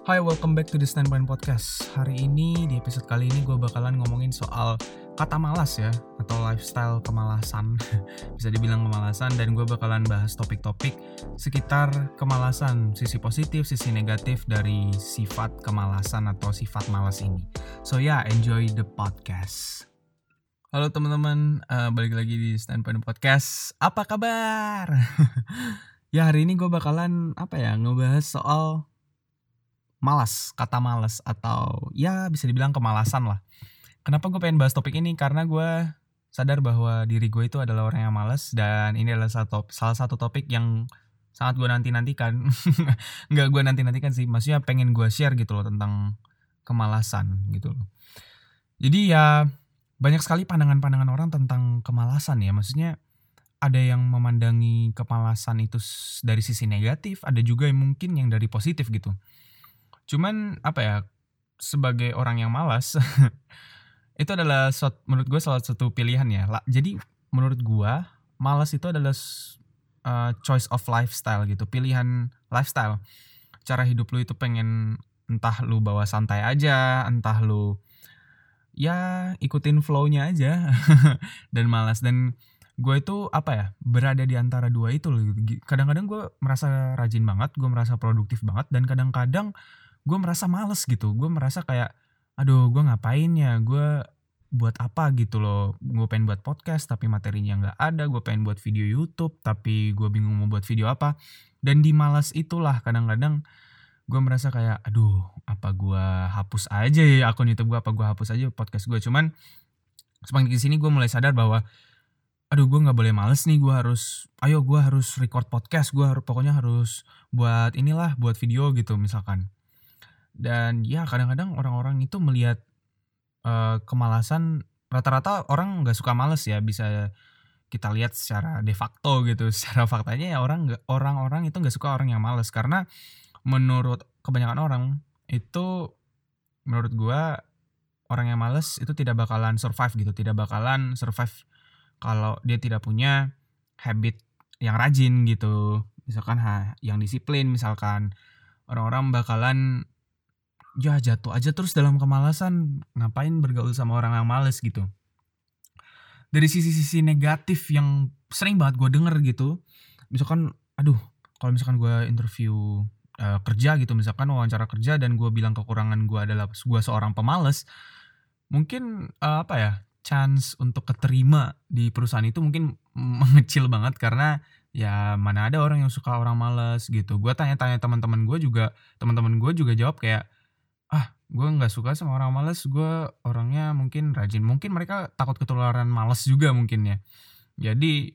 Hai, welcome back to the Standpoint Podcast. Hari ini, di episode kali ini gue bakalan ngomongin soal kata malas ya, atau lifestyle kemalasan. Bisa dibilang kemalasan, dan gue bakalan bahas topik-topik sekitar kemalasan, sisi positif, sisi negatif dari sifat kemalasan atau sifat malas ini. So yeah, enjoy the podcast. Halo teman-teman, uh, balik lagi di Standpoint Podcast. Apa kabar? ya hari ini gue bakalan apa ya ngebahas soal malas, kata malas atau ya bisa dibilang kemalasan lah. Kenapa gue pengen bahas topik ini? Karena gue sadar bahwa diri gue itu adalah orang yang malas dan ini adalah satu, salah satu topik yang sangat gue nanti-nantikan. Nggak gue nanti-nantikan sih, maksudnya pengen gue share gitu loh tentang kemalasan gitu loh. Jadi ya banyak sekali pandangan-pandangan orang tentang kemalasan ya. Maksudnya ada yang memandangi kemalasan itu dari sisi negatif, ada juga yang mungkin yang dari positif gitu. Cuman apa ya, sebagai orang yang malas, itu adalah menurut gue salah satu pilihan ya. Jadi menurut gue, malas itu adalah uh, choice of lifestyle gitu, pilihan lifestyle. Cara hidup lu itu pengen entah lu bawa santai aja, entah lu ya ikutin flow-nya aja dan malas dan gue itu apa ya berada di antara dua itu loh kadang-kadang gue merasa rajin banget gue merasa produktif banget dan kadang-kadang gue merasa males gitu. Gue merasa kayak aduh gue ngapain ya? Gue buat apa gitu loh? Gue pengen buat podcast tapi materinya nggak ada. Gue pengen buat video YouTube tapi gue bingung mau buat video apa. Dan di malas itulah kadang-kadang gue merasa kayak aduh apa gue hapus aja ya akun YouTube gue apa gue hapus aja podcast gue cuman semakin ke sini gue mulai sadar bahwa aduh gue nggak boleh males nih. Gue harus ayo gue harus record podcast. Gue harus pokoknya harus buat inilah buat video gitu misalkan dan ya kadang-kadang orang-orang itu melihat uh, kemalasan rata-rata orang nggak suka males ya bisa kita lihat secara de facto gitu. Secara faktanya ya orang orang-orang itu nggak suka orang yang males. Karena menurut kebanyakan orang itu menurut gua orang yang males itu tidak bakalan survive gitu. Tidak bakalan survive kalau dia tidak punya habit yang rajin gitu. Misalkan ha, yang disiplin misalkan orang-orang bakalan ya jatuh aja terus dalam kemalasan. Ngapain bergaul sama orang yang males gitu. Dari sisi-sisi negatif yang sering banget gue denger gitu. Misalkan aduh kalau misalkan gue interview uh, kerja gitu. Misalkan wawancara kerja dan gue bilang kekurangan gue adalah gue seorang pemalas mungkin uh, apa ya chance untuk keterima di perusahaan itu mungkin mengecil banget karena ya mana ada orang yang suka orang males gitu. Gue tanya-tanya teman-teman gue juga teman-teman gue juga jawab kayak gue nggak suka sama orang males gue orangnya mungkin rajin. Mungkin mereka takut ketularan males juga mungkin ya. Jadi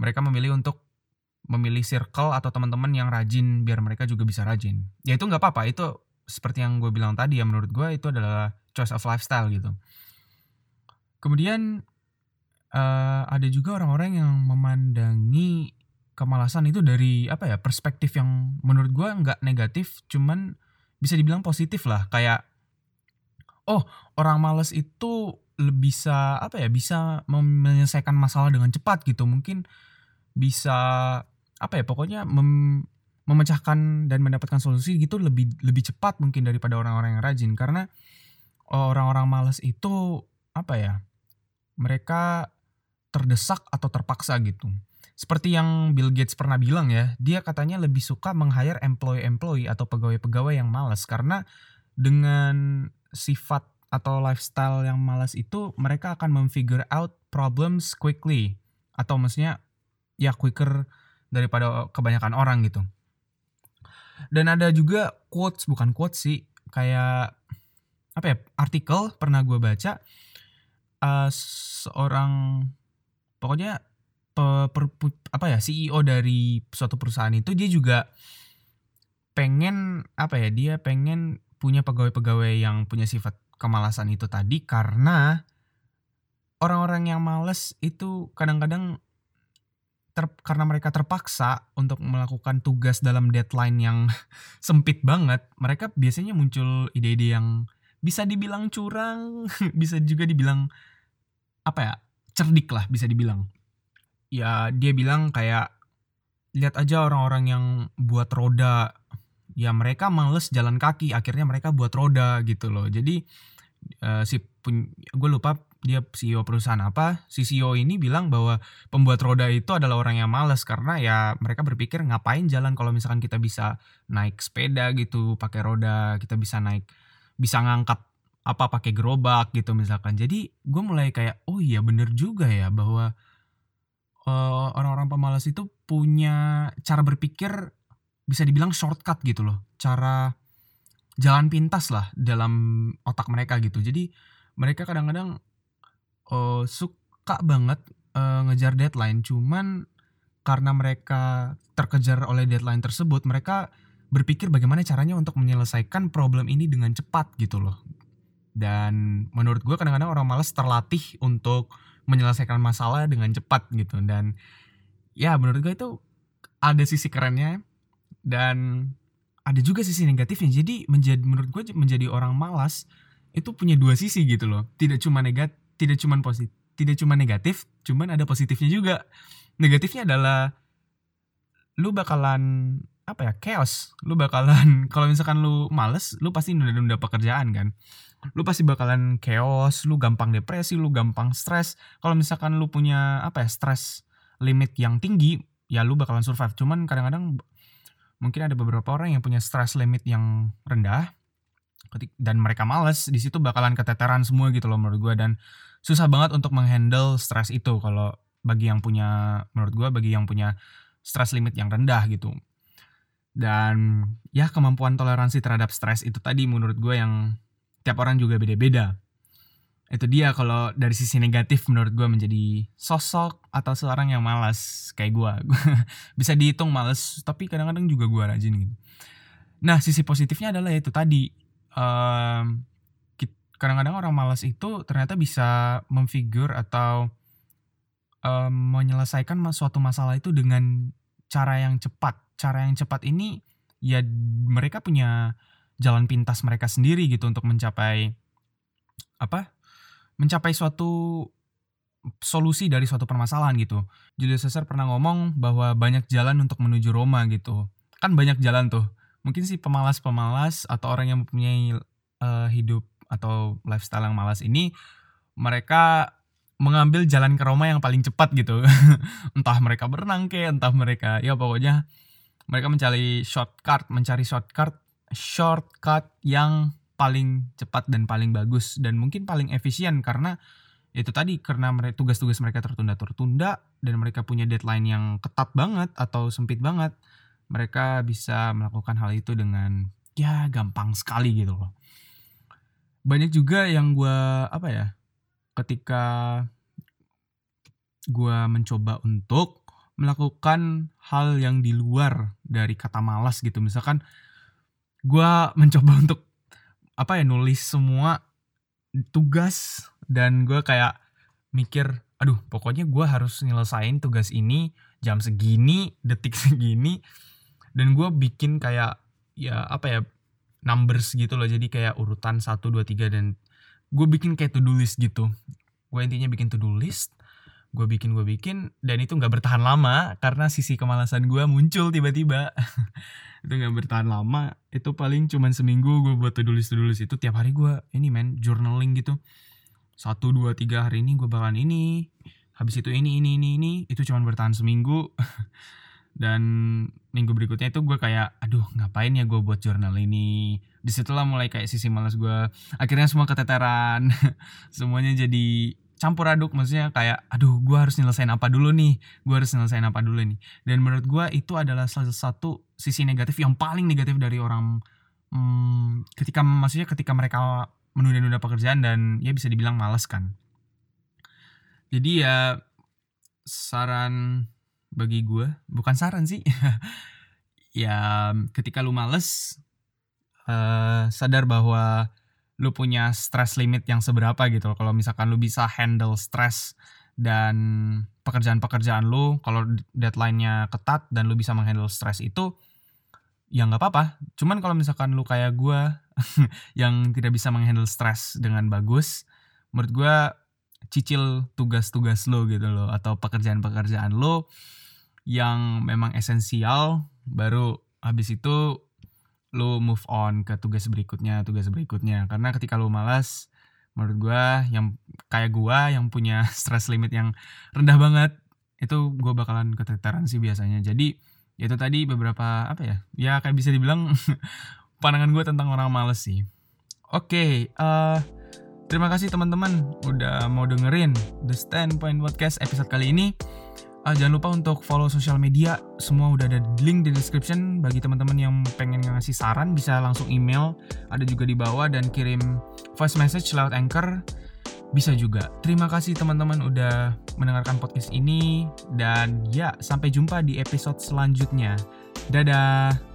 mereka memilih untuk memilih circle atau teman-teman yang rajin biar mereka juga bisa rajin. Ya itu nggak apa-apa itu seperti yang gue bilang tadi ya menurut gue itu adalah choice of lifestyle gitu. Kemudian uh, ada juga orang-orang yang memandangi kemalasan itu dari apa ya perspektif yang menurut gue nggak negatif cuman bisa dibilang positif lah kayak oh orang males itu bisa apa ya bisa menyelesaikan masalah dengan cepat gitu. Mungkin bisa apa ya pokoknya mem, memecahkan dan mendapatkan solusi gitu lebih lebih cepat mungkin daripada orang-orang yang rajin. Karena orang-orang males itu apa ya mereka terdesak atau terpaksa gitu seperti yang Bill Gates pernah bilang ya, dia katanya lebih suka meng-hire employee-employee atau pegawai-pegawai yang malas karena dengan sifat atau lifestyle yang malas itu mereka akan memfigure out problems quickly atau maksudnya ya quicker daripada kebanyakan orang gitu. Dan ada juga quotes bukan quotes sih kayak apa ya artikel pernah gue baca uh, seorang pokoknya per, apa ya CEO dari suatu perusahaan itu dia juga pengen apa ya dia pengen punya pegawai-pegawai yang punya sifat kemalasan itu tadi karena orang-orang yang males itu kadang-kadang ter, karena mereka terpaksa untuk melakukan tugas dalam deadline yang sempit banget, mereka biasanya muncul ide-ide yang bisa dibilang curang, bisa juga dibilang apa ya, cerdik lah bisa dibilang ya dia bilang kayak lihat aja orang-orang yang buat roda. Ya mereka males jalan kaki akhirnya mereka buat roda gitu loh. Jadi uh, si gue lupa dia CEO perusahaan apa si CEO ini bilang bahwa pembuat roda itu adalah orang yang males karena ya mereka berpikir ngapain jalan kalau misalkan kita bisa naik sepeda gitu pakai roda kita bisa naik bisa ngangkat apa pakai gerobak gitu misalkan. Jadi gue mulai kayak oh iya bener juga ya bahwa uh, orang-orang pemalas itu punya cara berpikir bisa dibilang shortcut gitu loh. Cara jalan pintas lah dalam otak mereka gitu. Jadi mereka kadang-kadang uh, suka banget uh, ngejar deadline. Cuman karena mereka terkejar oleh deadline tersebut mereka berpikir bagaimana caranya untuk menyelesaikan problem ini dengan cepat gitu loh. Dan menurut gue kadang-kadang orang males terlatih untuk menyelesaikan masalah dengan cepat gitu. Dan ya menurut gue itu ada sisi kerennya dan ada juga sisi negatifnya. Jadi menjadi menurut gue menjadi orang malas itu punya dua sisi gitu loh. Tidak cuma negatif tidak cuma positif tidak cuma negatif cuman ada positifnya juga. Negatifnya adalah lu bakalan apa ya chaos. Lu bakalan kalau misalkan lu males lu pasti nunda-nunda pekerjaan kan. Lu pasti bakalan chaos lu gampang depresi lu gampang stres. Kalau misalkan lu punya apa ya stres limit yang tinggi ya lu bakalan survive. Cuman kadang-kadang mungkin ada beberapa orang yang punya stress limit yang rendah dan mereka males di situ bakalan keteteran semua gitu loh menurut gue dan susah banget untuk menghandle stress itu kalau bagi yang punya menurut gue bagi yang punya stress limit yang rendah gitu dan ya kemampuan toleransi terhadap stres itu tadi menurut gue yang tiap orang juga beda-beda. Itu dia kalau dari sisi negatif menurut gue menjadi sosok atau seorang yang malas kayak gue bisa dihitung malas tapi kadang-kadang juga gue rajin gitu. Nah sisi positifnya adalah itu tadi um, kadang-kadang orang malas itu ternyata bisa memfigur atau um, menyelesaikan suatu masalah itu dengan cara yang cepat cara yang cepat ini ya mereka punya jalan pintas mereka sendiri gitu untuk mencapai apa mencapai suatu solusi dari suatu permasalahan gitu. Julius Caesar pernah ngomong bahwa banyak jalan untuk menuju Roma gitu. Kan banyak jalan tuh. Mungkin sih pemalas-pemalas atau orang yang mempunyai uh, hidup atau lifestyle yang malas ini mereka mengambil jalan ke Roma yang paling cepat gitu. entah mereka berenang ke, entah mereka ya pokoknya mereka mencari shortcut, mencari shortcut, shortcut yang paling cepat dan paling bagus dan mungkin paling efisien karena itu tadi karena mereka tugas-tugas mereka tertunda tertunda dan mereka punya deadline yang ketat banget atau sempit banget mereka bisa melakukan hal itu dengan ya gampang sekali gitu loh. Banyak juga yang gue apa ya ketika gue mencoba untuk melakukan hal yang di luar dari kata malas gitu. Misalkan gue mencoba untuk apa ya nulis semua tugas dan gue kayak mikir aduh pokoknya gue harus nyelesain tugas ini jam segini detik segini dan gue bikin kayak ya apa ya numbers gitu loh. Jadi kayak urutan 1, 2, 3 dan gue bikin kayak to do list gitu. Gue intinya bikin to do list gue bikin gue bikin dan itu nggak bertahan lama karena sisi kemalasan gue muncul tiba-tiba. Itu nggak bertahan lama itu paling cuman seminggu gue buat tulis tulis itu. Tiap hari gue ini men journaling gitu. Satu dua tiga hari ini gue bakalan ini habis itu ini ini ini ini. Itu cuman bertahan seminggu. Dan minggu berikutnya itu gue kayak aduh ngapain ya gue buat jurnal ini? Di situlah mulai kayak sisi malas gue akhirnya semua keteteran. Semuanya jadi campur aduk maksudnya kayak aduh gue harus nyelesain apa dulu nih gue harus nyelesain apa dulu nih. Dan menurut gue itu adalah salah satu sisi negatif yang paling negatif dari orang hmm, ketika maksudnya ketika mereka menunda-nunda pekerjaan dan ya bisa dibilang males kan. Jadi ya saran bagi gue bukan saran sih ya ketika lu males uh, sadar bahwa lu punya stress limit yang seberapa gitu kalau misalkan lu bisa handle stress dan pekerjaan-pekerjaan lu kalau deadline-nya ketat dan lu bisa menghandle stress itu ya nggak apa-apa. Cuman kalau misalkan lu kayak gue yang tidak bisa menghandle stress dengan bagus menurut gue cicil tugas-tugas lo gitu loh atau pekerjaan-pekerjaan lo yang memang esensial baru habis itu lu move on ke tugas berikutnya, tugas berikutnya. Karena ketika lu malas, menurut gue yang kayak gue yang punya stress limit yang rendah banget, itu gue bakalan keteteran sih biasanya. Jadi itu tadi beberapa apa ya? Ya kayak bisa dibilang pandangan gue tentang orang males sih. Oke, okay, uh, eh, Terima kasih teman-teman udah mau dengerin The Standpoint Podcast episode kali ini. Uh, jangan lupa untuk follow sosial media, semua udah ada link di description. Bagi teman-teman yang pengen ngasih saran bisa langsung email, ada juga di bawah dan kirim voice message lewat Anchor. Bisa juga. Terima kasih teman-teman udah mendengarkan podcast ini dan ya sampai jumpa di episode selanjutnya. Dadah.